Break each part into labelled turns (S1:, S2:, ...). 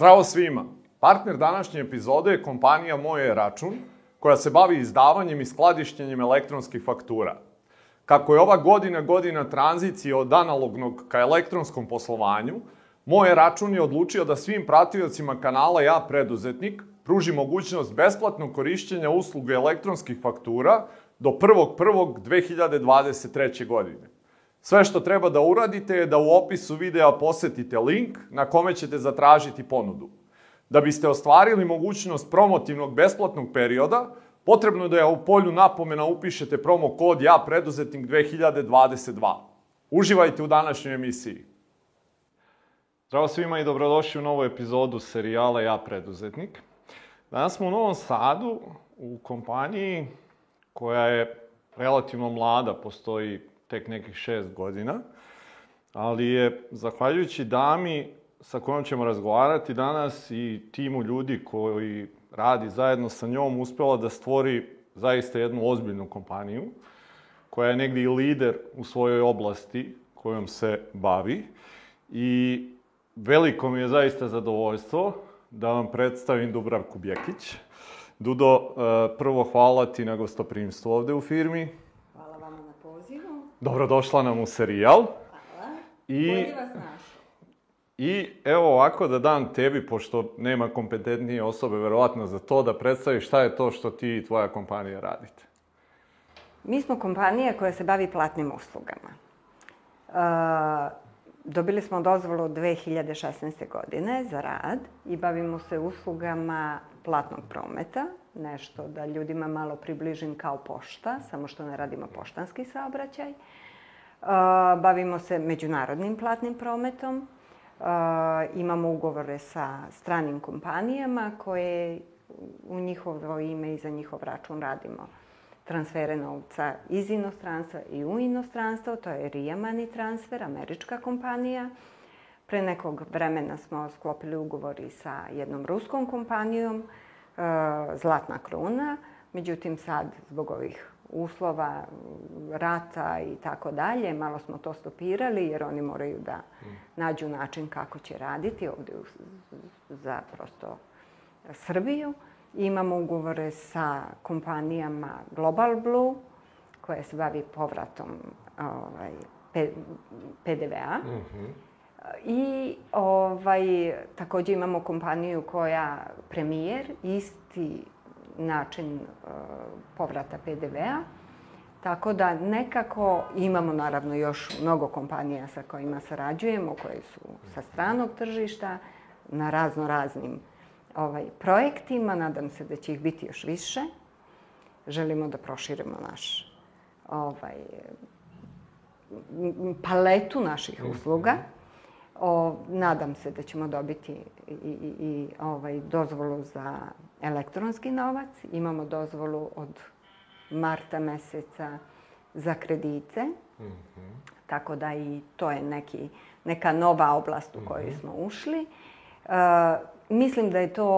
S1: Zdravo svima! Partner današnje epizode je kompanija Moje račun, koja se bavi izdavanjem i skladištenjem elektronskih faktura. Kako je ova godina godina tranzicije od analognog ka elektronskom poslovanju, Moje račun je odlučio da svim pratiocima kanala Ja preduzetnik pruži mogućnost besplatnog korišćenja usluge elektronskih faktura do 1.1.2023. godine. Sve što treba da uradite je da u opisu videa posetite link na kome ćete zatražiti ponudu. Da biste ostvarili mogućnost promotivnog besplatnog perioda, potrebno da je da u polju napomena upišete promo kod ja preduzetnik 2022. Uživajte u današnjoj emisiji. Zdravo svima i dobrodošli u novu epizodu serijala Ja preduzetnik. Danas smo u Novom Sadu u kompaniji koja je relativno mlada, postoji tek nekih šest godina, ali je, zahvaljujući dami sa kojom ćemo razgovarati danas i timu ljudi koji radi zajedno sa njom, uspela da stvori zaista jednu ozbiljnu kompaniju, koja je negdje i lider u svojoj oblasti kojom se bavi. I veliko mi je zaista zadovoljstvo da vam predstavim Dubravku Bjekić. Dudo, e, prvo hvala ti na gostoprimstvu ovde u firmi. Dobrodošla nam u serijal.
S2: Hvala. I... Bolje vas našao.
S1: I evo ovako da dam tebi, pošto nema kompetentnije osobe verovatno za to, da predstaviš šta je to što ti i tvoja kompanija radite.
S2: Mi smo kompanija koja se bavi platnim uslugama. E, dobili smo dozvolu 2016. godine za rad i bavimo se uslugama platnog prometa, nešto da ljudima malo približim kao pošta, samo što ne radimo poštanski saobraćaj. Uh, bavimo se međunarodnim platnim prometom. Uh, imamo ugovore sa stranim kompanijama koje u njihovo ime i za njihov račun radimo transfere novca iz inostranstva i u inostranstvo. To je Ria Money Transfer, američka kompanija. Pre nekog vremena smo sklopili ugovori sa jednom ruskom kompanijom E, zlatna kruna, međutim sad zbog ovih uslova, rata i tako dalje, malo smo to stopirali jer oni moraju da nađu način kako će raditi ovdje za prosto Srbiju. Imamo ugovore sa kompanijama Global Blue koja se bavi povratom ovaj, PDV-a. Mm -hmm. I ovaj, takođe imamo kompaniju koja premijer, isti način e, povrata PDV-a. Tako da nekako imamo naravno još mnogo kompanija sa kojima sarađujemo, koje su sa stranog tržišta, na razno raznim ovaj, projektima. Nadam se da će ih biti još više. Želimo da proširimo naš ovaj, paletu naših mhm. usluga. Mm O, nadam se da ćemo dobiti i, i, i ovaj, dozvolu za elektronski novac. Imamo dozvolu od marta meseca za kredite. Mm -hmm. Tako da i to je neki, neka nova oblast u mhm. koju mm -hmm. smo ušli. E, mislim da je to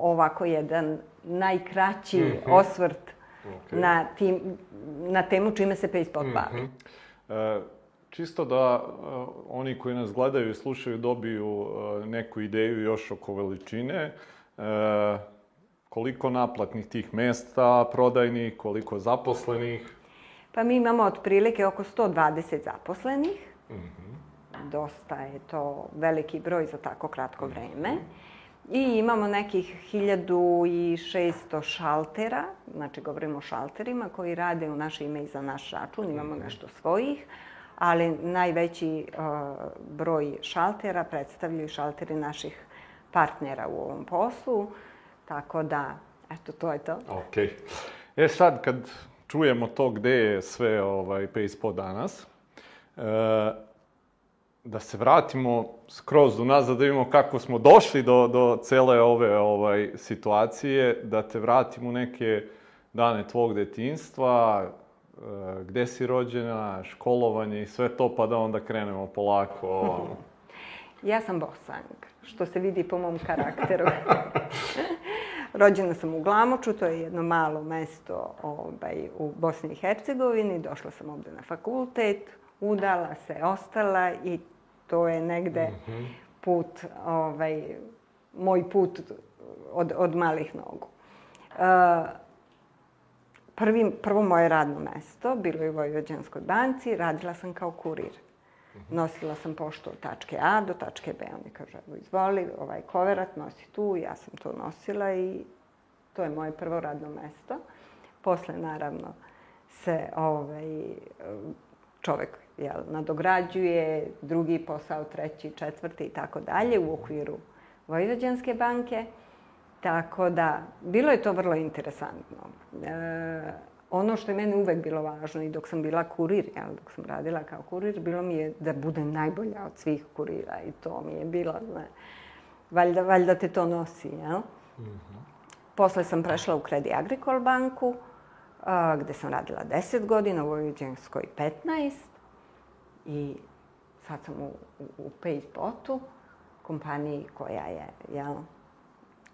S2: ovako jedan najkraći mm -hmm. osvrt okay. na, tim, na temu čime se Facebook bavi. Mm
S1: -hmm. uh, čisto da e, oni koji nas gledaju i slušaju dobiju e, neku ideju još oko veličine, uh, koliko naplatnih tih mesta, prodajnih, koliko zaposlenih?
S2: Pa mi imamo otprilike oko 120 zaposlenih. Mm -hmm. Dosta je to veliki broj za tako kratko mhm. vreme. I imamo nekih 1600 šaltera, znači govorimo o šalterima koji rade u naše ime i za naš račun, imamo mm -hmm. nešto svojih. Uh, ali najveći uh, broj šaltera predstavljaju šalteri naših partnera u ovom poslu, tako da, eto, to je to.
S1: Okej. E sad, kad čujemo to gde je sve ovaj, PaySpo danas, e, da se vratimo skroz do nazad, da vidimo kako smo došli do, do cele ove ovaj, situacije, da te vratimo neke dane tvog detinstva, Eh, gde si rođena, školovanje i sve to, pa da onda krenemo polako
S2: ja sam bosanka, što se vidi po mom karakteru. Rođena sam u Glamoču, to je jedno malo mesto ovaj, u Bosni i Hercegovini. Došla sam ovde na fakultet, udala se, ostala i to je negde mhm. put, ovaj, moj put od, od malih nogu. Uh, prvi, prvo moje radno mesto bilo je u Vojvođanskoj banci, radila sam kao kurir. Mhm. Nosila sam poštu od tačke A do tačke B. Oni kažu, evo, izvoli, ovaj koverat nosi tu, ja sam to nosila i to je moje prvo radno mesto. Posle, naravno, se ovaj, čovek jel, nadograđuje, drugi posao, treći, četvrti i tako dalje u okviru Vojvođanske banke. Tako da, bilo je to vrlo interesantno. E, ono što je meni uvek bilo važno i dok sam bila kurir, ja, dok sam radila kao kurir, bilo mi je da budem najbolja od svih kurira i to mi je bilo, ne, valjda, valjda te to nosi, jel? Mm -hmm. Posle sam prešla u Credit Agricol banku, a, e, gde sam radila 10 godina, u Vojvođanskoj 15 i sad sam u, u, u Paypotu, kompaniji koja je, jel,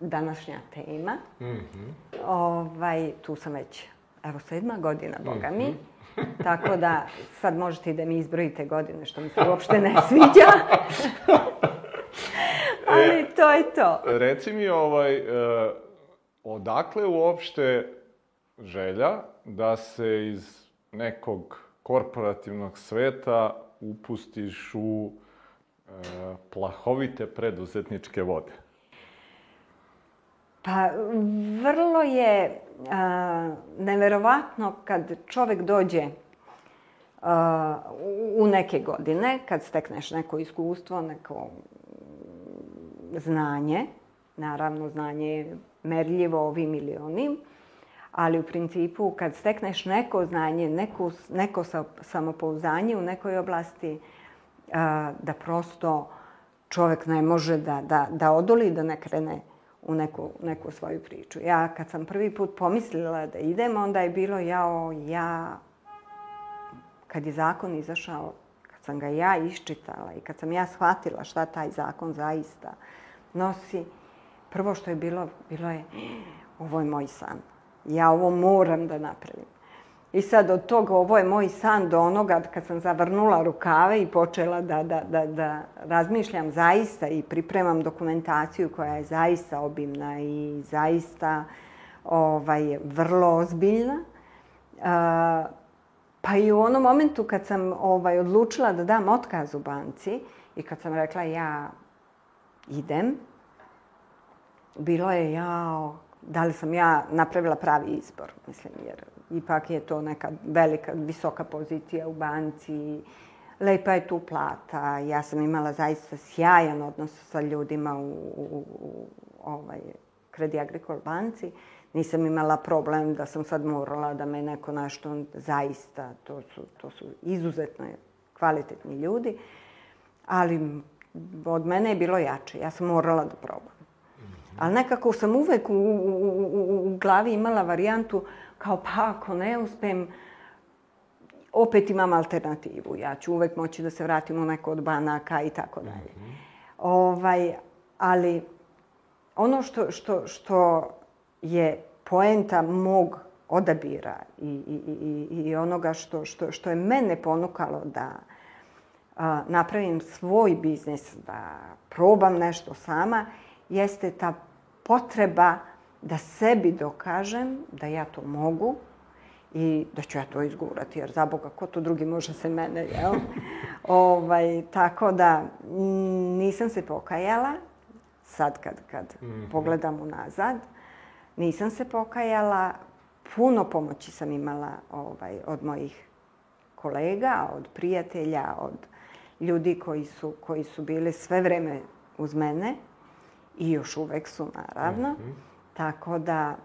S2: današnja tema. Mm -hmm. ovaj, tu sam već, evo, sedma godina, boga Mm -hmm. Tako da, sad možete i da mi izbrojite godine, što mi se uopšte ne sviđa. Ali e, to je to.
S1: Reci mi, ovaj, e, odakle uopšte želja da se iz nekog korporativnog sveta upustiš u e, plahovite preduzetničke vode?
S2: Pa, vrlo je a, neverovatno kad čovek dođe a, u neke godine, kad stekneš neko iskustvo, neko znanje, naravno znanje je merljivo ovim ili onim, ali u principu kad stekneš neko znanje, neko, neko sa, samopouzdanje u nekoj oblasti, a, da prosto čovek ne može da, da, da odoli da ne krene u neku, neku svoju priču. Ja kad sam prvi put pomislila da idem, onda je bilo jao, ja, kad je zakon izašao, kad sam ga ja iščitala i kad sam ja shvatila šta taj zakon zaista nosi, prvo što je bilo, bilo je ovo je moj san. Ja ovo moram da napravim. I sad od toga, ovo je moj san do onoga kad sam zavrnula rukave i počela da, da, da, da razmišljam zaista i pripremam dokumentaciju koja je zaista obimna i zaista ovaj, vrlo ozbiljna. A, pa i u onom momentu kad sam ovaj, odlučila da dam otkaz u banci i kad sam rekla ja idem, bilo je jao, da li sam ja napravila pravi izbor, mislim, jer ipak je to neka velika, visoka pozicija u banci, lepa je tu plata, ja sam imala zaista sjajan odnos sa ljudima u, u, u ovaj, Credit Agricole banci. Nisam imala problem da sam sad morala da me neko nešto zaista, to su, to su izuzetno kvalitetni ljudi, ali od mene je bilo jače, ja sam morala da probam. Mhm. Ali nekako sam uvek u, u, u, u glavi imala varijantu, kao pa ako ne uspem, opet imam alternativu. Ja ću uvek moći da se vratim u neko od banaka i tako dalje. Ovaj, ali ono što, što, što je poenta mog odabira i, i, i, i onoga što, što, što je mene ponukalo da a, napravim svoj biznis, da probam nešto sama, jeste ta potreba da sebi dokažem da ja to mogu i da ću ja to izgurati, jer za Boga, ko to drugi može se mene, jel? ovaj, tako da nisam se pokajala, sad kad, kad mm -hmm. pogledam unazad, nisam se pokajala, puno pomoći sam imala ovaj, od mojih kolega, od prijatelja, od ljudi koji su, koji su bili sve vreme uz mene i još uvek su, naravno. Mm -hmm. Tako da...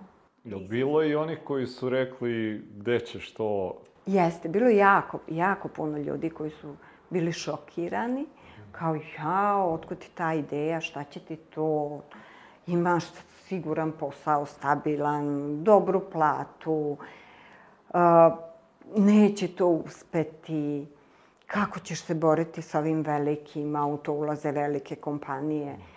S1: Jel bilo je i onih koji su rekli gde ćeš to...
S2: Jeste, bilo je jako, jako puno ljudi koji su bili šokirani. Kao, jao, otkud ti ta ideja, šta će ti to? Imaš siguran posao, stabilan, dobru platu, uh, neće to uspeti, kako ćeš se boriti sa ovim velikima, u to ulaze velike kompanije. Mm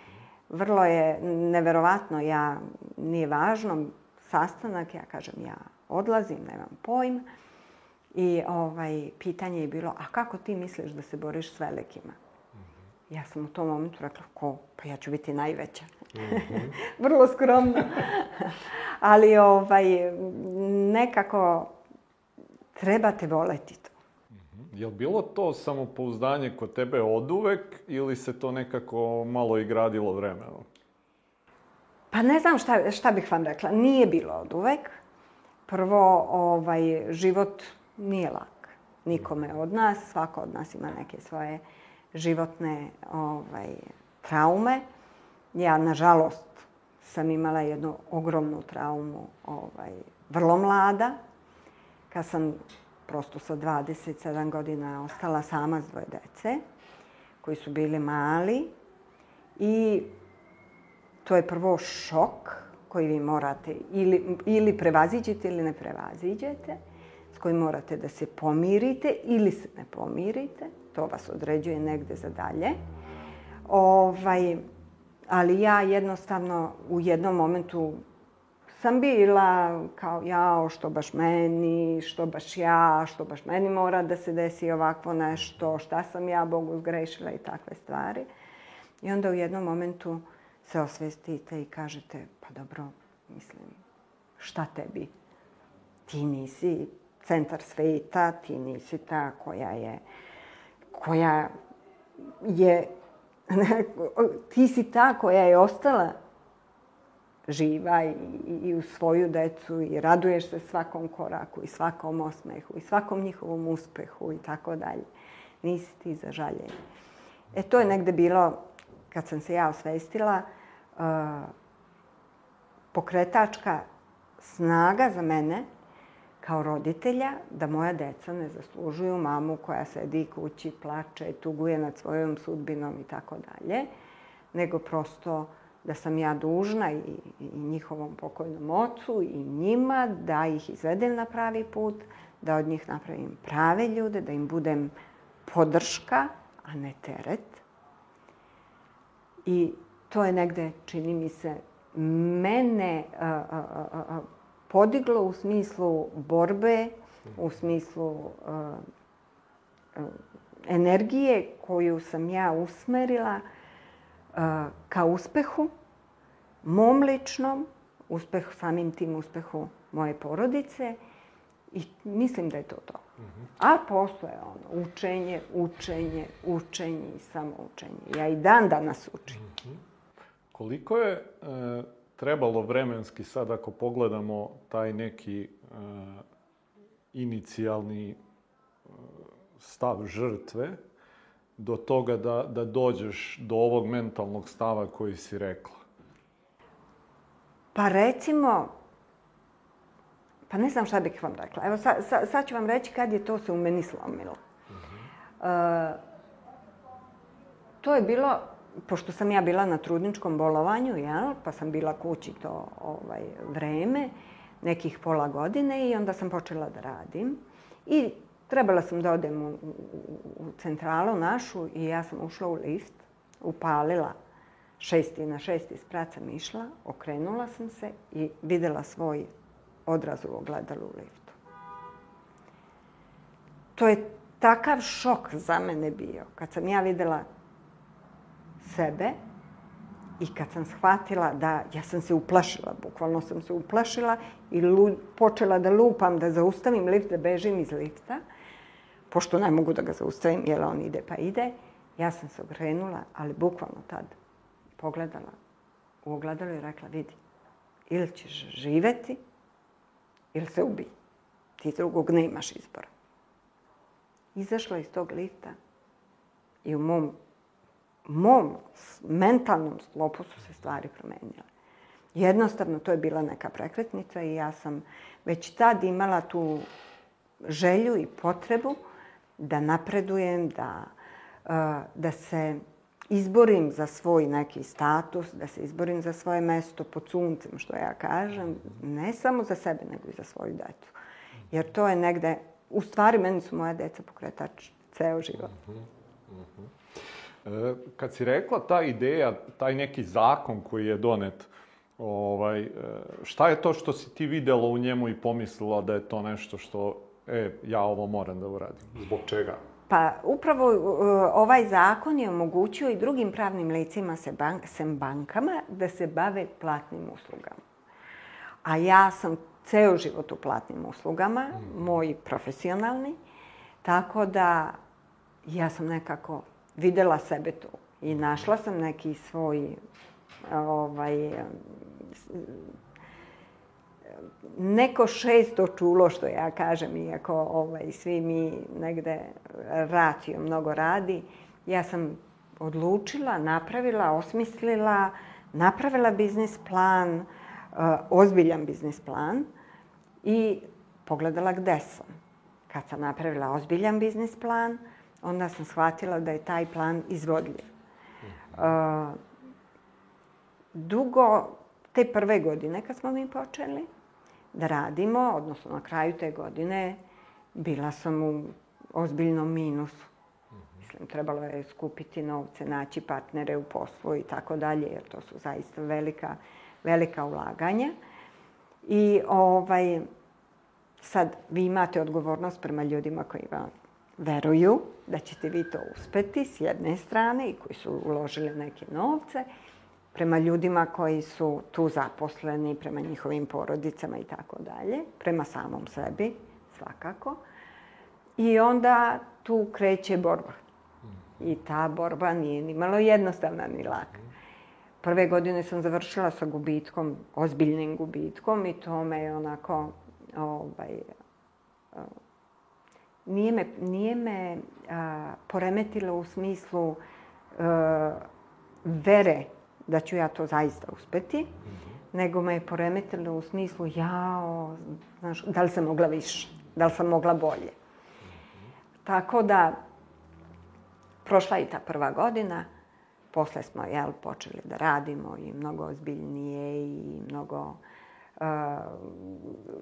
S2: vrlo je neverovatno, ja, nije važno, sastanak, ja kažem, ja odlazim, nemam pojma. I ovaj, pitanje je bilo, a kako ti misliš da se boriš s velikima? Mm -hmm. Ja sam u tom momentu rekla, ko? Pa ja ću biti najveća. Mm -hmm. Vrlo skromno. Ali ovaj, nekako treba te voleti.
S1: Jel bilo to samopouzdanje kod tebe od uvek ili se to nekako malo i gradilo vremenom?
S2: Pa ne znam šta, šta bih vam rekla. Nije bilo od uvek. Prvo, ovaj, život nije lak. Nikome od nas, svako od nas ima neke svoje životne ovaj, traume. Ja, nažalost, sam imala jednu ogromnu traumu, ovaj, vrlo mlada, kad sam prosto sa 27 godina ostala sama s dvoje dece, koji su bili mali. I to je prvo šok koji vi morate ili, ili prevaziđete ili ne prevaziđete, s kojim morate da se pomirite ili se ne pomirite. To vas određuje negde za dalje. Ovaj, ali ja jednostavno u jednom momentu nisam bila kao jao što baš meni, što baš ja, što baš meni mora da se desi ovakvo nešto, šta sam ja Bogu zgrešila i takve stvari. I onda u jednom momentu se osvestite i kažete pa dobro, mislim, šta tebi? Ti nisi centar sveta, ti nisi ta koja je, koja je, ti si ta koja je ostala živa i, i u svoju decu i raduješ se svakom koraku i svakom osmehu i svakom njihovom uspehu i tako dalje. Nisi ti za žaljenje. E to je negde bilo, kad sam se ja osvestila, uh, pokretačka snaga za mene kao roditelja da moja deca ne zaslužuju mamu koja sedi kući, plače, tuguje nad svojom sudbinom i tako dalje, nego prosto uh, da sam ja dužna i, i njihovom pokojnom ocu i njima, da ih izvedem na pravi put, da od njih napravim prave ljude, da im budem podrška, a ne teret. I to je negde, čini mi se, mene a, a, a, podiglo u smislu borbe, u smislu a, energije koju sam ja usmerila ka uspehu, mom ličnom, uspehu samim tim uspehu moje porodice i mislim da je to to. Mhm. A postoje ono, učenje, učenje, učenje i samo učenje. Ja i dan danas učim. Mhm.
S1: Koliko je e, trebalo vremenski sad ako pogledamo taj neki e, inicijalni e, stav žrtve do toga da, da dođeš do ovog mentalnog stava koji si rekla?
S2: Pa recimo, pa ne znam šta bih vam rekla. Evo sa, sa, sad ću vam reći kad je to se u meni slomilo. Uh -huh. e, to je bilo, pošto sam ja bila na trudničkom bolovanju, jel? pa sam bila kući to ovaj, vreme, nekih pola godine i onda sam počela da radim. I Trebala sam da odem u, u centralu našu i ja sam ušla u lift, upalila šesti na šesti sprat sam išla, okrenula sam se i videla svoj odraz u ogledalu u liftu. To je takav šok za mene bio kad sam ja videla sebe i kad sam shvatila da ja sam se uplašila, bukvalno sam se uplašila i lu, počela da lupam, da zaustavim lift, da bežim iz lifta – pošto ne mogu da ga zaustavim, jer on ide pa ide, ja sam se ogrenula, ali bukvalno tad pogledala u ogledalo i rekla, vidi, ili ćeš živeti, ili se ubij. Ti drugog ne imaš izbora. Izašla iz tog lifta i u mom, mom mentalnom slopu su se stvari promenile. Jednostavno, to je bila neka prekretnica i ja sam već tad imala tu želju i potrebu da napredujem, da, eh, da se izborim za svoj neki status, da se izborim za svoje mesto pod suncem, što ja kažem, ne samo za sebe, nego i za svoju decu. Jer to je negde, u stvari, meni su moja deca pokretač ceo život. Uh -huh.
S1: Uh -huh. E, kad si rekla ta ideja, taj neki zakon koji je donet, ovaj, e, šta je to što si ti videla u njemu i pomislila da je to nešto što e, ja ovo moram da uradim. Zbog čega?
S2: Pa upravo e, ovaj zakon je omogućio i drugim pravnim licima se bank, sem bankama da se bave platnim uslugama. A ja sam ceo život u platnim uslugama, mm. moji profesionalni, tako da ja sam nekako videla sebe tu i našla sam neki svoj ovaj, neko šesto čulo, što ja kažem, iako ovaj, svi mi negde ratio mnogo radi, ja sam odlučila, napravila, osmislila, napravila biznis plan, e, ozbiljan biznis plan i pogledala gde sam. Kad sam napravila ozbiljan biznis plan, onda sam shvatila da je taj plan izvodljiv. E, dugo, te prve godine kad smo mi počeli, da radimo, odnosno na kraju te godine bila sam u ozbiljnom minusu. Mhm. Mislim, trebalo je skupiti novce, naći partnere u poslu i tako dalje, jer to su zaista velika, velika ulaganja. I ovaj, sad vi imate odgovornost prema ljudima koji vam veruju da ćete vi to uspeti s jedne strane i koji su uložili neke novce prema ljudima koji su tu zaposleni, prema njihovim porodicama i tako dalje, prema samom sebi, svakako. I onda tu kreće borba. I ta borba nije ni malo jednostavna ni laka. Prve godine sam završila sa gubitkom, ozbiljnim gubitkom i to me je onako, ovaj, nije me, nije me a, poremetilo u smislu a, vere da ću ja to zaista uspeti, mm -hmm. nego me je poremetilo u smislu, jao, znaš, da li sam mogla više, da li sam mogla bolje. Mm -hmm. Tako da, prošla je ta prva godina, posle smo, jel, počeli da radimo i mnogo ozbiljnije i mnogo a,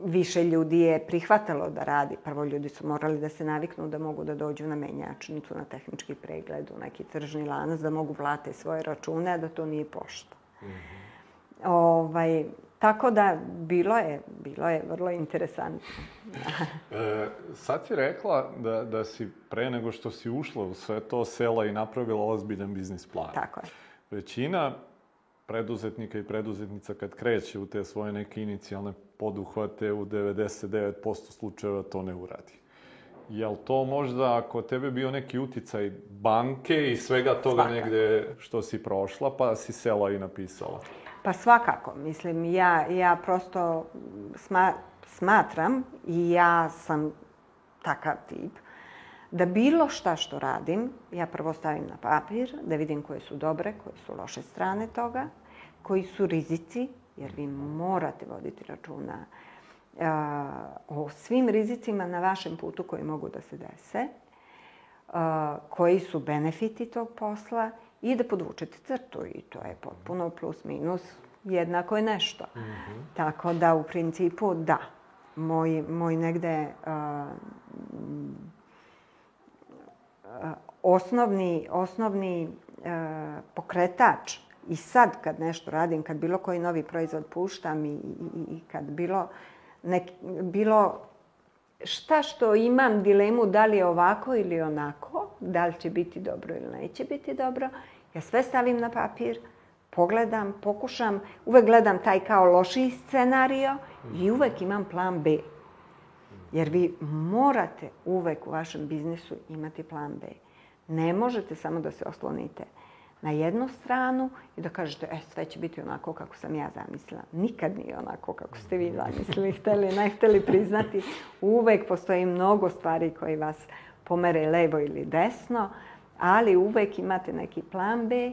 S2: više ljudi je prihvatalo da radi. Prvo ljudi su morali da se naviknu da mogu da dođu na menjačnicu, na tehnički pregled, u neki tržni lanac, da mogu plate svoje račune, a da to nije pošta. Mm -hmm. ovaj, tako da bilo je, bilo je vrlo interesantno. e,
S1: sad si rekla da, da si pre nego što si ušla u sve to sela i napravila ozbiljan biznis plan.
S2: Tako je.
S1: Većina preduzetnika i preduzetnica kad kreće u te svoje neke inicijalne poduhvate, u 99% slučajeva to ne uradi. Jel to možda, ako tebe bio neki uticaj banke i svega toga Svaka. negde što si prošla, pa si sela i napisala?
S2: Pa svakako, mislim, ja, ja prosto sma, smatram i ja sam takav tip, da bilo šta što radim, ja prvo stavim na papir, da vidim koje su dobre, koje su loše strane toga, koji su rizici, jer vi morate voditi računa uh, o svim rizicima na vašem putu koji mogu da se dese, uh, koji su benefiti tog posla i da podvučete crtu i to je potpuno plus minus jednako je nešto. Mm -hmm. Tako da u principu da, moj, moj negde uh, osnovni, osnovni e, pokretač i sad kad nešto radim, kad bilo koji novi proizvod puštam i, i, i kad bilo, nek, bilo šta što imam dilemu da li je ovako ili onako, da li će biti dobro ili neće biti dobro, ja sve stavim na papir, pogledam, pokušam, uvek gledam taj kao loši scenario i uvek imam plan B. Jer vi morate uvek u vašem biznisu imati plan B. Ne možete samo da se oslonite na jednu stranu i da kažete e, sve će biti onako kako sam ja zamislila. Nikad nije onako kako ste vi zamislili, hteli, ne hteli priznati. Uvek postoji mnogo stvari koje vas pomere levo ili desno, ali uvek imate neki plan B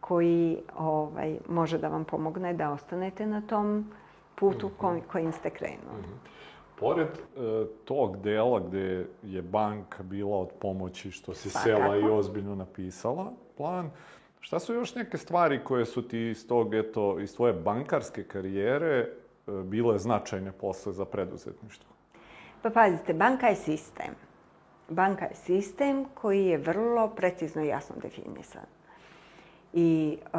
S2: koji ovaj, može da vam pomogne da ostanete na tom putu mhm. kojim ste krenuli. Mhm.
S1: Pored e, tog dela gde je bank bila od pomoći što si pa, sela i ozbiljno napisala plan, šta su još neke stvari koje su ti iz tog, eto, iz tvoje bankarske karijere e, bile značajne posle za preduzetništvo?
S2: Pa pazite, banka je sistem. Banka je sistem koji je vrlo precizno i jasno definisan. I e,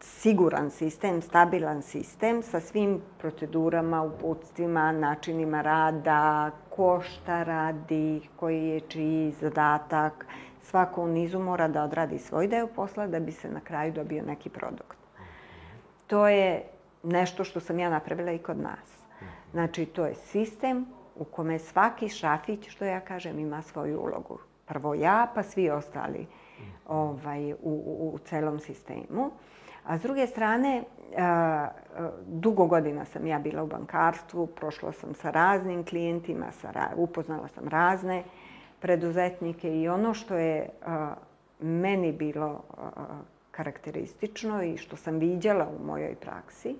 S2: siguran sistem, stabilan sistem sa svim procedurama, uputstvima, načinima rada, ko šta radi, koji je čiji zadatak. Svako u nizu mora da odradi svoj deo posla da bi se na kraju dobio neki produkt. To je nešto što sam ja napravila i kod nas. Znači, to je sistem u kome svaki šafić, što ja kažem, ima svoju ulogu. Prvo ja, pa svi ostali ovaj, u, u, u celom sistemu. A s druge strane, e, e, dugo godina sam ja bila u bankarstvu, prošla sam sa raznim klijentima, sa, upoznala sam razne preduzetnike i ono što je e, meni bilo karakteristično i što sam viđala u mojoj praksi,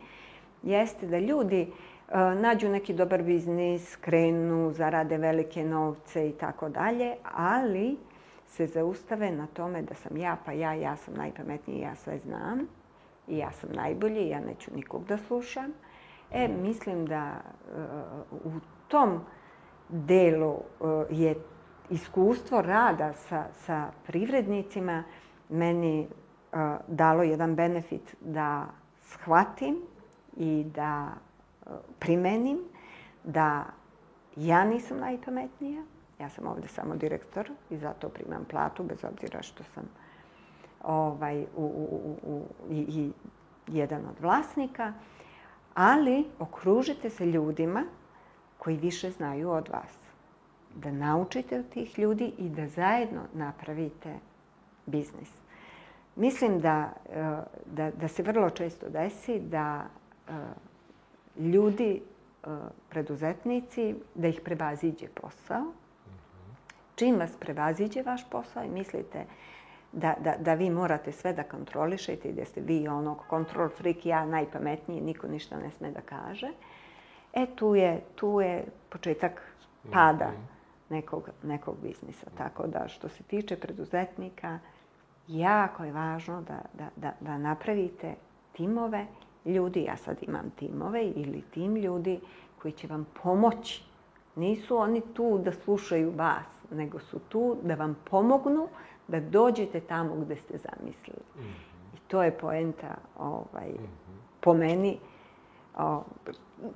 S2: jeste da ljudi nađu neki dobar biznis, krenu, zarade velike novce i tako dalje, ali se zaustave na tome da sam ja, pa ja, ja sam najpametniji, ja sve znam i ja sam najbolji, ja neću nikog da slušam. E, mislim da e, u tom delu e, je iskustvo rada sa, sa privrednicima meni e, dalo jedan benefit da shvatim i da primenim da ja nisam najpametnija, ja sam ovde samo direktor i zato primam platu bez obzira što sam ovaj, u, u, u, i, i jedan od vlasnika, ali okružite se ljudima koji više znaju od vas. Da naučite od tih ljudi i da zajedno napravite biznis. Mislim da, e, da, da se vrlo često desi da e, ljudi, e, preduzetnici, da ih prevaziđe posao. Mhm. Čim vas prevaziđe vaš posao i mislite, da, da, da vi morate sve da kontrolišete i da ste vi onog kontrol freak, ja najpametniji, niko ništa ne sme da kaže. E tu je, tu je početak mhm. pada nekog, nekog biznisa. Tako da što se tiče preduzetnika, jako je važno da, da, da, da napravite timove ljudi, ja sad imam timove ili tim ljudi koji će vam pomoći. Nisu oni tu da slušaju vas, nego su tu da vam pomognu da dođete tamo gde ste zamislili. Mm -hmm. I to je poenta ovaj, mm -hmm. po meni. O,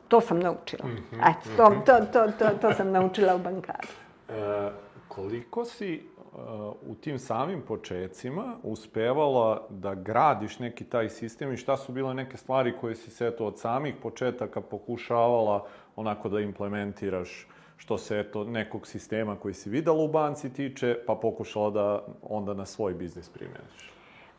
S2: to sam naučila. Mm -hmm. Eto, to, mhm. to, to, to, to sam naučila u bankaru. E,
S1: koliko si e, u tim samim početcima uspevala da gradiš neki taj sistem i šta su bile neke stvari koje si se eto od samih početaka pokušavala onako da implementiraš što se eto nekog sistema koji si videla u banci tiče, pa pokušala da onda na svoj biznis primeniš?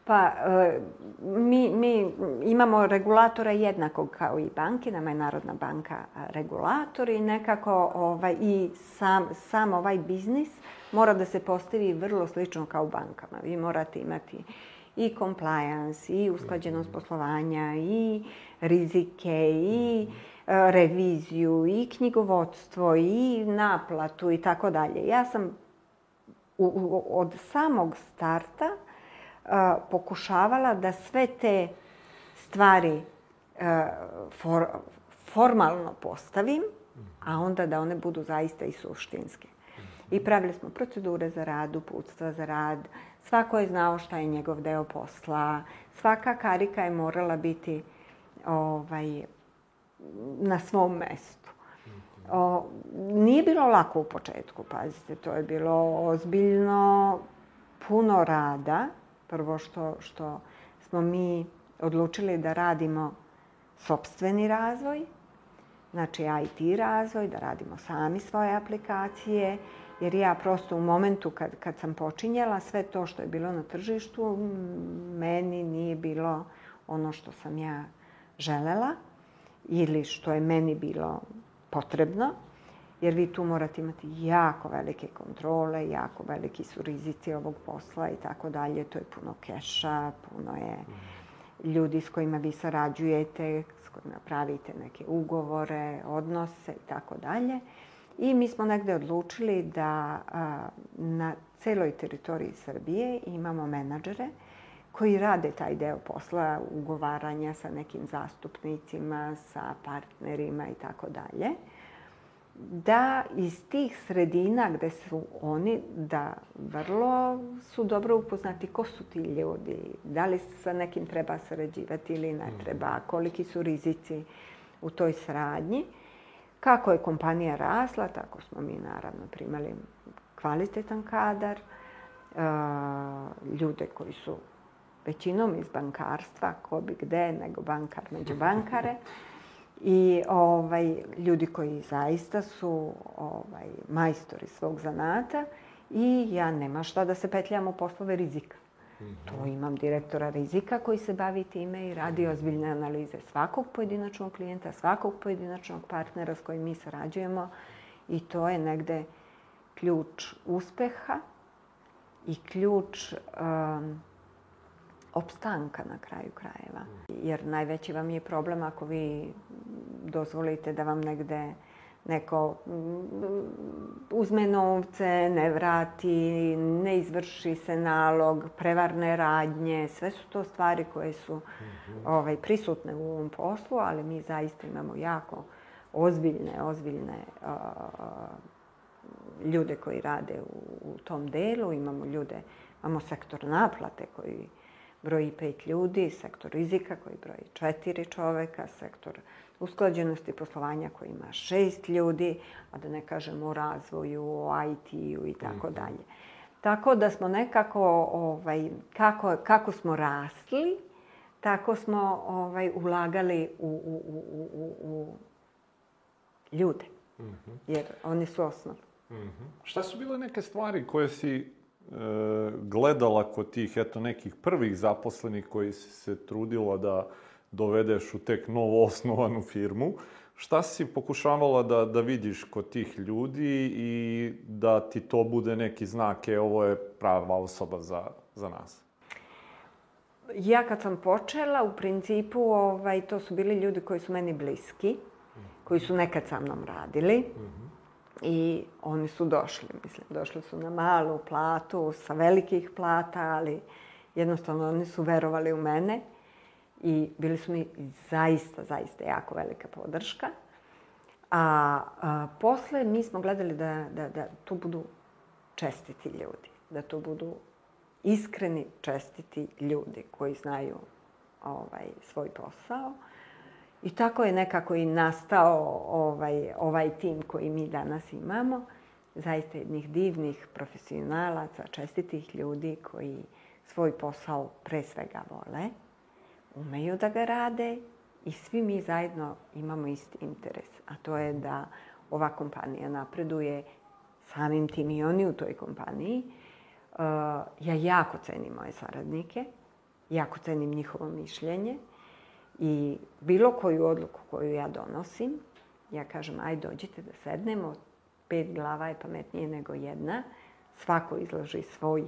S2: Pa, e, mi, mi imamo regulatora jednakog kao i banke, nama je Narodna banka regulator i nekako ovaj, i sam, sam ovaj biznis mora da se postavi vrlo slično kao u bankama. Vi morate imati i compliance, i usklađenost mhm. poslovanja, i rizike, i mm E, reviziju i knjigovodstvo i naplatu i tako dalje. Ja sam u, u, od samog starta a, e, pokušavala da sve te stvari a, e, for, formalno postavim, a onda da one budu zaista i suštinske. I pravili smo procedure za rad, uputstva za rad, svako je znao šta je njegov deo posla, svaka karika je morala biti ovaj, na svom mestu. O, nije bilo lako u početku, pazite, to je bilo ozbiljno puno rada. Prvo što, što smo mi odlučili da radimo sobstveni razvoj, znači IT razvoj, da radimo sami svoje aplikacije, jer ja prosto u momentu kad, kad sam počinjela sve to što je bilo na tržištu, meni nije bilo ono što sam ja želela ili što je meni bilo potrebno, jer vi tu morate imati jako velike kontrole, jako veliki su rizici ovog posla i tako dalje. To je puno keša, puno je ljudi s kojima vi sarađujete, s kojima pravite neke ugovore, odnose i tako dalje. I mi smo negde odlučili da a, na celoj teritoriji Srbije imamo menadžere koji rade taj deo posla, ugovaranja sa nekim zastupnicima, sa partnerima i tako dalje, da iz tih sredina gde su oni, da vrlo su dobro upoznati ko su ti ljudi, da li sa nekim treba sarađivati ili ne mm. treba, koliki su rizici u toj sradnji. Kako je kompanija rasla, tako smo mi naravno primali kvalitetan kadar, ljude koji su većinom iz bankarstva, ko bi gde, nego bankar među bankare. I ovaj, ljudi koji zaista su ovaj, majstori svog zanata i ja nema šta da se petljam u poslove rizika. Mhm. To imam direktora rizika koji se bavi time i radi mhm. ozbiljne analize svakog pojedinačnog klijenta, svakog pojedinačnog partnera s kojim mi sarađujemo i to je negde ključ uspeha i ključ um, opstanka na kraju krajeva. Jer najveći vam je problem ako vi dozvolite da vam negde neko mm, uzme novce, ne vrati, ne izvrši se nalog, prevarne radnje, sve su to stvari koje su mhm. ovaj, prisutne u ovom poslu, ali mi zaista imamo jako ozbiljne, ozbiljne uh, ljude koji rade u, u tom delu, imamo ljude, imamo sektor naplate koji broji pet ljudi, sektor rizika koji broji četiri čoveka, sektor usklađenosti poslovanja koji ima šest ljudi, a da ne kažemo o razvoju, o IT-u i tako mhm. dalje. Tako da smo nekako, ovaj, kako, kako smo rasli, tako smo ovaj, ulagali u, u, u, u, u ljude. Mhm. Jer oni su osnov.
S1: Mm -hmm. Šta su bile neke stvari koje si gledala kod tih eto nekih prvih zaposlenih koji si se trudila da dovedeš u tek novo osnovanu firmu. Šta si pokušavala da, da vidiš kod tih ljudi i da ti to bude neki znak, je ovo je prava osoba za, za nas?
S2: Ja kad sam počela, u principu, ovaj, to su bili ljudi koji su meni bliski, koji su nekad sa mnom radili. Mm -hmm I oni su došli, mislim, došli su na malu platu, sa velikih plata, ali jednostavno oni su verovali u mene i bili su mi zaista, zaista jako velika podrška. A, a posle mi smo gledali da, da, da tu budu čestiti ljudi, da tu budu iskreni, čestiti ljudi koji znaju ovaj, svoj posao. I tako je nekako i nastao ovaj, ovaj tim koji mi danas imamo. Zaista jednih divnih profesionalaca, čestitih ljudi koji svoj posao pre svega vole, umeju da ga rade i svi mi zajedno imamo isti interes, a to je da ova kompanija napreduje samim tim i oni u toj kompaniji. Uh, ja jako cenim moje saradnike, jako cenim njihovo mišljenje, I bilo koju odluku koju ja donosim, ja kažem, aj dođite da sednemo, pet glava je pametnije nego jedna, svako izloži svoj,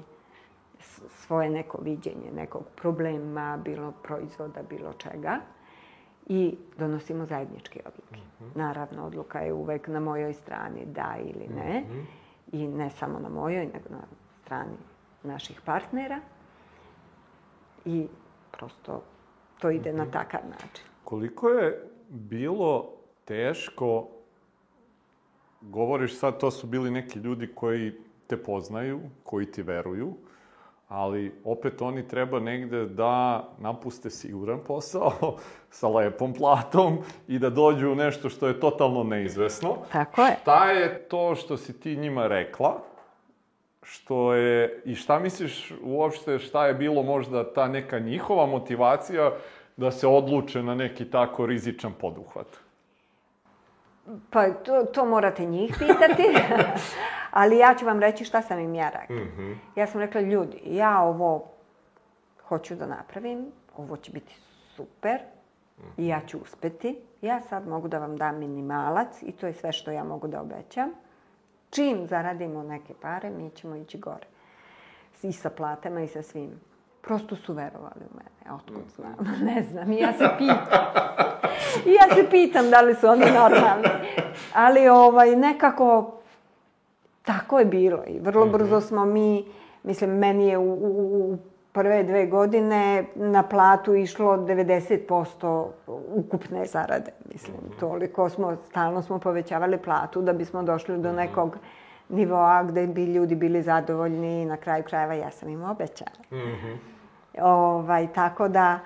S2: svoje neko viđenje, nekog problema, bilo proizvoda, bilo čega i donosimo zajedničke odluke. Mm -hmm. Naravno, odluka je uvek na mojoj strani da ili ne. Mm -hmm. I ne samo na mojoj, nego na strani naših partnera. I prosto to ide na mhm. takav način.
S1: Koliko je bilo teško, govoriš sad, to su bili neki ljudi koji te poznaju, koji ti veruju, ali opet oni treba negde da napuste siguran posao sa lepom platom i da dođu u nešto što je totalno neizvesno.
S2: Tako je.
S1: Šta je to što si ti njima rekla? što je, i šta misliš uopšte šta je bilo možda ta neka njihova motivacija da se odluče na neki tako rizičan poduhvat?
S2: Pa to, to morate njih pitati, ali ja ću vam reći šta sam im ja rekla. Mm -hmm. Ja sam rekla, ljudi, ja ovo hoću da napravim, ovo će biti super, mm -hmm. i ja ću uspeti. Ja sad mogu da vam dam minimalac i to je sve što ja mogu da obećam čim zaradimo neke pare, mi ćemo ići gore. I sa platama i sa svim. Prosto su verovali u mene, e, otkud mhm. znam, ne znam, i ja se pitam. I ja se pitam da li su oni normalni. Ali ovaj, nekako tako je bilo i vrlo mhm. brzo smo mi, mislim, meni je u, u, u prve dve godine na platu išlo 90% ukupne zarade. Mislim, mhm. toliko smo, stalno smo povećavali platu da bismo došli do mhm. nekog nivoa gde bi ljudi bili zadovoljni i na kraju krajeva ja sam im obećala. Mm -hmm. ovaj, tako da,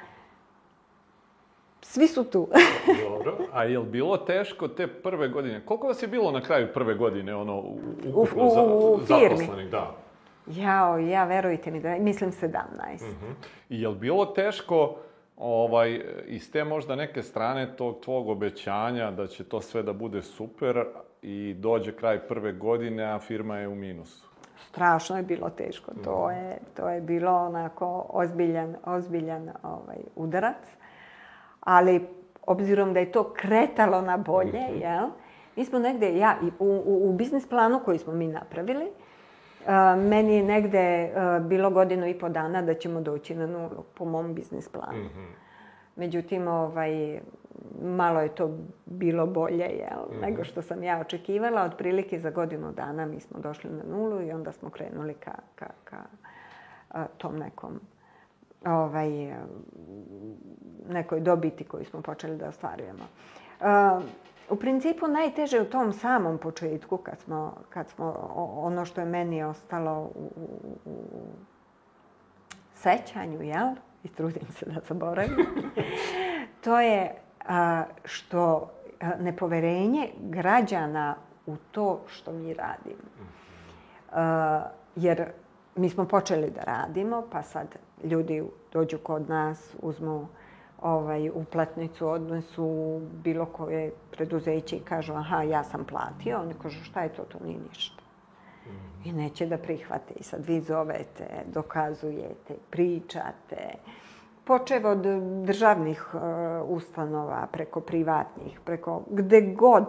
S2: svi su tu.
S1: Dobro. A je bilo teško te prve godine? Koliko vas je bilo na kraju prve godine, ono, ukupno u, u, u, u firmi. zaposlenih? Da.
S2: Jao, ja, verujte mi, da, mislim 17. Uh
S1: -huh. I je li bilo teško ovaj, iz te možda neke strane tog tvog obećanja da će to sve da bude super i dođe kraj prve godine, a firma je u minusu?
S2: strašno je bilo teško. To mhm. je, to je bilo onako ozbiljan, ozbiljan ovaj, udarac. Ali obzirom da je to kretalo na bolje, mm -hmm. jel? Mi smo negde, ja, u, u, u biznis planu koji smo mi napravili, meni je negde bilo godinu i po dana da ćemo doći na nulu po mom biznis planu. Mm -hmm. Međutim, ovaj, malo je to bilo bolje, jel, mm -hmm. nego što sam ja očekivala. Otprilike za godinu dana mi smo došli na nulu i onda smo krenuli ka, ka, ka tom nekom ovaj, nekoj dobiti koju smo počeli da ostvarujemo. A, U principu najteže u tom samom početku kad smo, kad smo ono što je meni ostalo u, u, u sećanju, jel? I trudim se da zaboravim. to je a, što a, nepoverenje građana u to što mi radimo. Mhm. A, jer mi smo počeli da radimo, pa sad ljudi dođu kod nas, uzmu ovaj, uplatnicu odnesu bilo koje preduzeće i kažu aha, ja sam platio, oni kažu šta je to, to nije ništa. Mhm. I neće da prihvate. I sad vi zovete, dokazujete, pričate. Počev od državnih uh, ustanova, preko privatnih, preko gde god.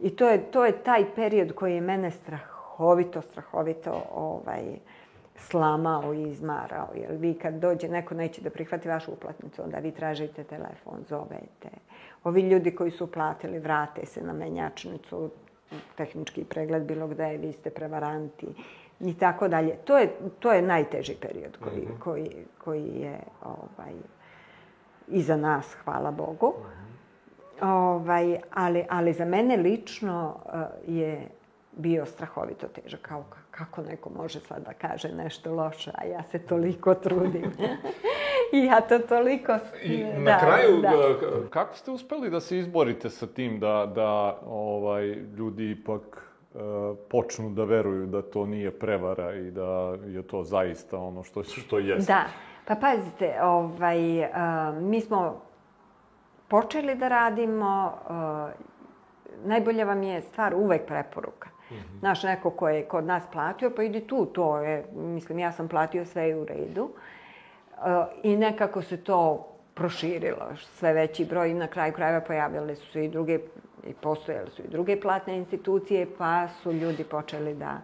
S2: I to je, to je taj period koji je mene strahovito, strahovito ovaj, uh, slamao i izmarao. Jer vi kad dođe, neko neće da prihvati vašu uplatnicu, onda vi tražite telefon, zovete. Ovi ljudi koji su platili vrate se na menjačnicu, tehnički pregled bilo gde, vi ste prevaranti i tako dalje. To je, to je najteži period koji, mm -hmm. koji, koji je ovaj, iza nas, hvala Bogu. Mm -hmm. ovaj, ali, ali za mene lično eh, je bio strahovito težak. Kao, kako neko može sad da kaže nešto loše, a ja se toliko trudim. I ja to toliko...
S1: I da, na kraju, da. E, kako ste uspeli da se izborite sa tim da, da ovaj, ljudi ipak e, počnu da veruju da to nije prevara i da je to zaista ono što, što jeste?
S2: Da. Pa pazite, ovaj, a, e, mi smo počeli da radimo, a, najbolje vam je stvar uvek preporuka. Mm -hmm. Naš neko ko je kod nas platio, pa idi tu, to je, mislim, ja sam platio sve u redu. E, I nekako se to proširilo, sve veći broj, na kraju krajeva pojavile su se i druge, i postojale su i druge platne institucije, pa su ljudi počeli da,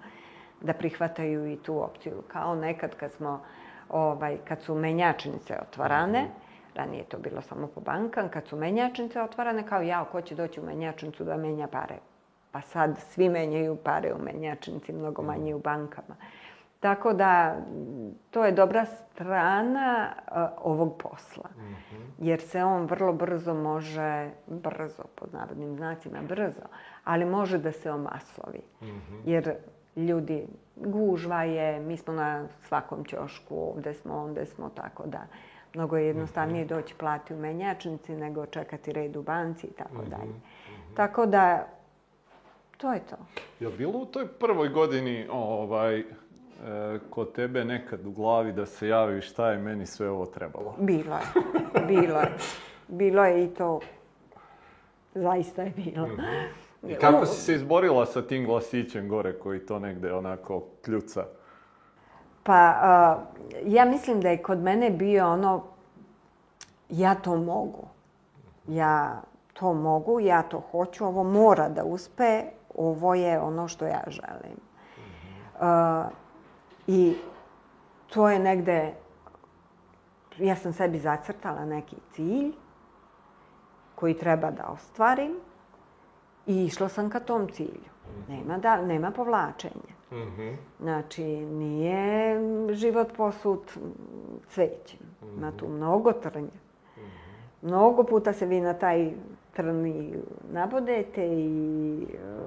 S2: da prihvataju i tu opciju. Kao nekad kad smo, ovaj, kad su menjačnice otvarane, mm -hmm ranije je to bilo samo po bankama, kad su menjačnice otvarane, kao ja, ko će doći u menjačnicu da menja pare? Pa sad svi menjaju pare u menjačnici, mnogo mm. manje u bankama. Tako da, to je dobra strana uh, ovog posla. Mm -hmm. Jer se on vrlo brzo može, brzo pod narodnim znacima, brzo, ali može da se omaslovi. Mm -hmm. Jer ljudi, gužva je, mi smo na svakom ćošku, ovde smo, onde smo, tako da mnogo je jednostavnije mhm. doći plati u menjačnici nego čekati red u banci i tako mhm. dalje. Mhm. Tako da to je to.
S1: Je li bilo u toj prvoj godini ovaj, e, kod tebe nekad u glavi da se javi šta je meni sve ovo trebalo?
S2: Bilo je, bilo je. Bilo je i to. Zaista je bilo. Mm
S1: -hmm. I kako si se izborila sa tim glasićem gore koji to negde onako kljuca?
S2: Pa, uh, ja mislim da je kod mene bio ono, ja to mogu. Ja to mogu, ja to hoću, ovo mora da uspe, ovo je ono što ja želim. Mhm. Uh, I to je negde, ja sam sebi zacrtala neki cilj koji treba da ostvarim i išla sam ka tom cilju. Mhm. Nema, da, nema povlačenja. Mm Znači, nije život posut cvećem. Mm -hmm. Ima tu mhm. mnogo trnja. Mm Mnogo puta se vi na taj trni nabodete i e,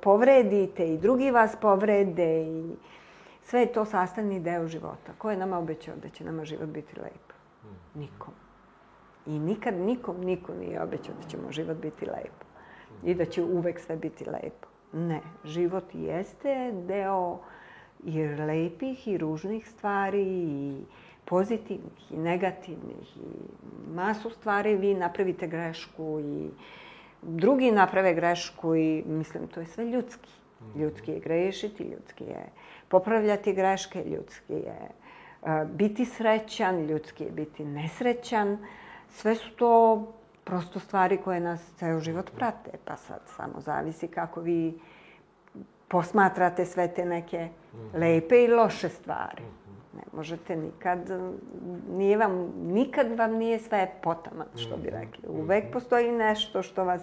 S2: povredite i drugi vas povrede i sve je to sastavni deo života. Ko je nama obećao da će nama život biti lep? Mhm. Nikom. I nikad nikom niko nije obećao da će mu život biti lep. I da će uvek sve biti lepo. Ne, život jeste deo i lepih i ružnih stvari i pozitivnih i negativnih i masu stvari vi napravite grešku i drugi naprave grešku i mislim, to je sve ljudski. Mhm. Ljudski je grešiti, ljudski je popravljati greške, ljudski je uh, biti srećan, ljudski je biti nesrećan. Sve su to prosto stvari koje nas ceo život mhm. prate. Pa sad samo zavisi kako vi posmatrate sve te neke mhm. lepe i loše stvari. Ne možete nikad, nije vam, nikad vam nije sve potaman, što bi mhm. rekli. Mhm. Uvek postoji nešto što vas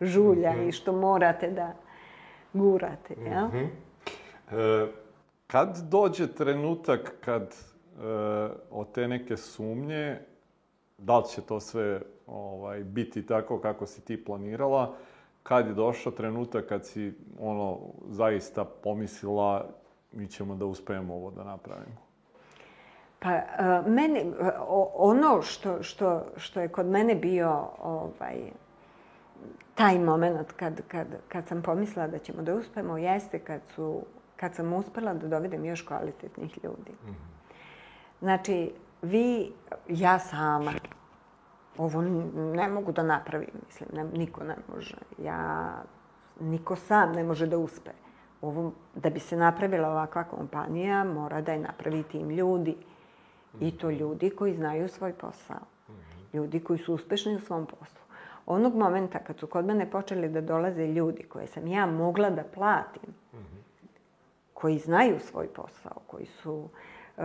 S2: žulja mhm. i što morate da gurate, jel? Mm
S1: -hmm. kad dođe trenutak kad e, od te neke sumnje, da li će to sve ovaj, biti tako kako si ti planirala, kad je došao trenutak kad si ono, zaista pomislila mi ćemo da uspemo ovo da napravimo?
S2: Pa, e, meni, e, ono što, što, što je kod mene bio ovaj, taj moment kad, kad, kad sam pomislila da ćemo da uspemo, jeste kad, su, kad sam uspela da dovedem još kvalitetnih ljudi. Mhm. Znači, vi, ja sama, ovo ne mogu da napravim, mislim, ne, niko ne može. Ja, niko sam ne može da uspe. Ovo, da bi se napravila ovakva kompanija, mora da je napravi tim ljudi I to ljudi koji znaju svoj posao. Ljudi koji su uspešni u svom poslu. Onog momenta kad su kod mene počeli da dolaze ljudi koje sam ja mogla da platim, koji znaju svoj posao, koji su e,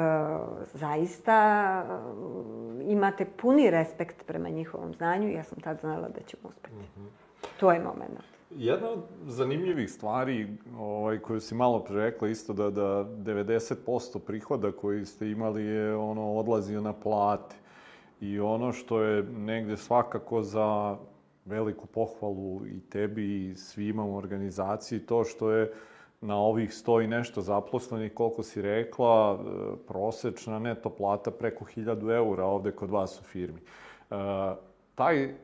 S2: zaista e, imate puni respekt prema njihovom znanju, ja sam tad znala da ćemo uspeti. Mm -hmm. To je moment.
S1: Jedna od zanimljivih stvari ovaj, koju si malo pre rekla isto da, da 90% prihoda koji ste imali je ono odlazio na plate. I ono što je negde svakako za veliku pohvalu i tebi i svima u organizaciji to što je na ovih 100 i nešto zaposlenih, koliko si rekla, e, prosečna neto plata preko 1000 eura ovde kod vas u firmi. E, taj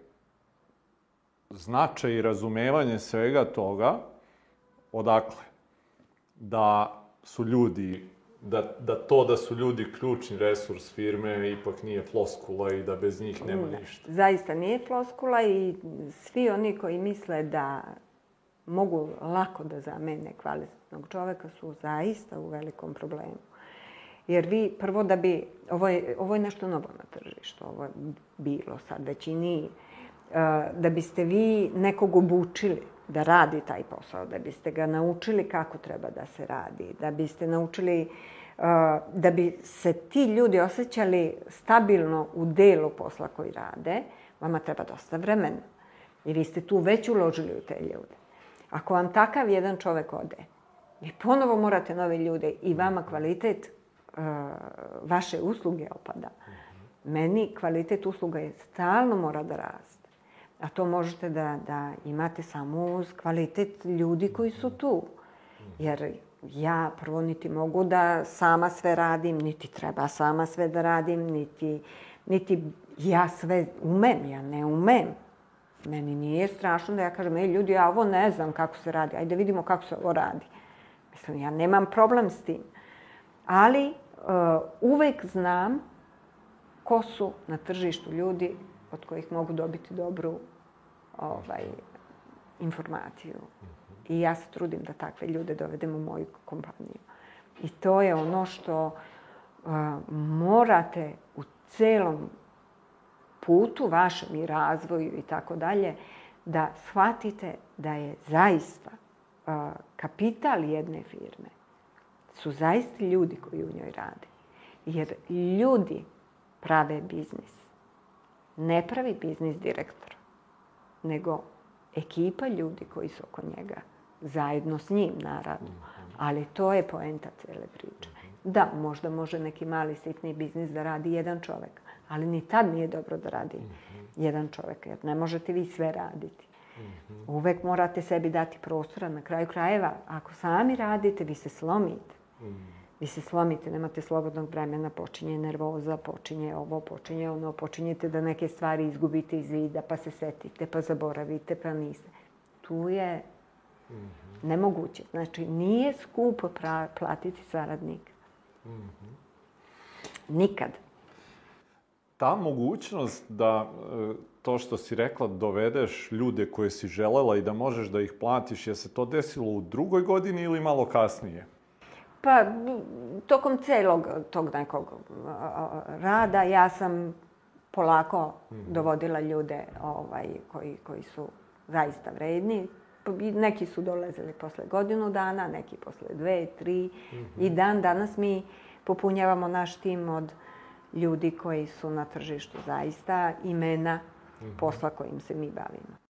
S1: značaj i razumevanje svega toga, odakle? Da su ljudi, da, da to da su ljudi ključni resurs firme ipak nije floskula i da bez njih nema ništa.
S2: Zaista nije floskula i svi oni koji misle da mogu lako da zamene kvalitetnog čoveka su zaista u velikom problemu. Jer vi prvo da bi, ovo je, ovo je nešto novo na tržištu, ovo je bilo sad već i nije da biste vi nekog obučili da radi taj posao, da biste ga naučili kako treba da se radi, da biste naučili da bi se ti ljudi osjećali stabilno u delu posla koji rade, vama treba dosta vremena. I vi ste tu već uložili u te ljude. Ako vam takav jedan čovek ode, vi ponovo morate nove ljude i vama kvalitet vaše usluge opada. Mhm. Meni kvalitet usluga je stalno mora da raste. A to možete da, da imate samo uz kvalitet ljudi koji su tu. Jer ja prvo niti mogu da sama sve radim, niti treba sama sve da radim, niti, niti ja sve umem, ja ne umem. Meni nije strašno da ja kažem, ej ljudi, ja ovo ne znam kako se radi, ajde da vidimo kako se ovo radi. Mislim, ja nemam problem s tim. Ali uh, uvek znam ko su na tržištu ljudi od kojih mogu dobiti dobru ovaj, informaciju. I ja se trudim da takve ljude dovedem u moju kompaniju. I to je ono što uh, morate u celom putu vašem i razvoju i tako dalje, da shvatite da je zaista uh, kapital jedne firme su zaista ljudi koji u njoj rade. Jer ljudi prave biznis ne pravi biznis direktor, nego ekipa ljudi koji su oko njega, zajedno s njim naravno. Mhm. Ali to je poenta cele priče. Mhm. Da, možda može neki mali sitni biznis da radi jedan čovek, ali ni tad nije dobro da radi mhm. jedan čovek, jer ne možete vi sve raditi. Uvek morate sebi dati prostora. Na kraju krajeva, ako sami radite, vi se slomite vi se slomite, nemate slobodnog vremena, počinje nervoza, počinje ovo, počinje ono, počinjete da neke stvari izgubite iz vida, pa se setite, pa zaboravite, pa niste. Tu je mm nemoguće. Znači, nije skupo pra platiti saradnika. Mm Nikad.
S1: Ta mogućnost da e, to što si rekla dovedeš ljude koje si želela i da možeš da ih platiš, je se to desilo u drugoj godini ili malo kasnije?
S2: Pa, tokom celog tog nekog rada ja sam polako mhm. dovodila ljude ovaj, koji, koji su zaista vredni. Neki su dolazili posle godinu dana, neki posle dve, tri. Mm -hmm. I dan danas mi popunjavamo naš tim od ljudi koji su na tržištu zaista imena mm -hmm. posla kojim se mi bavimo.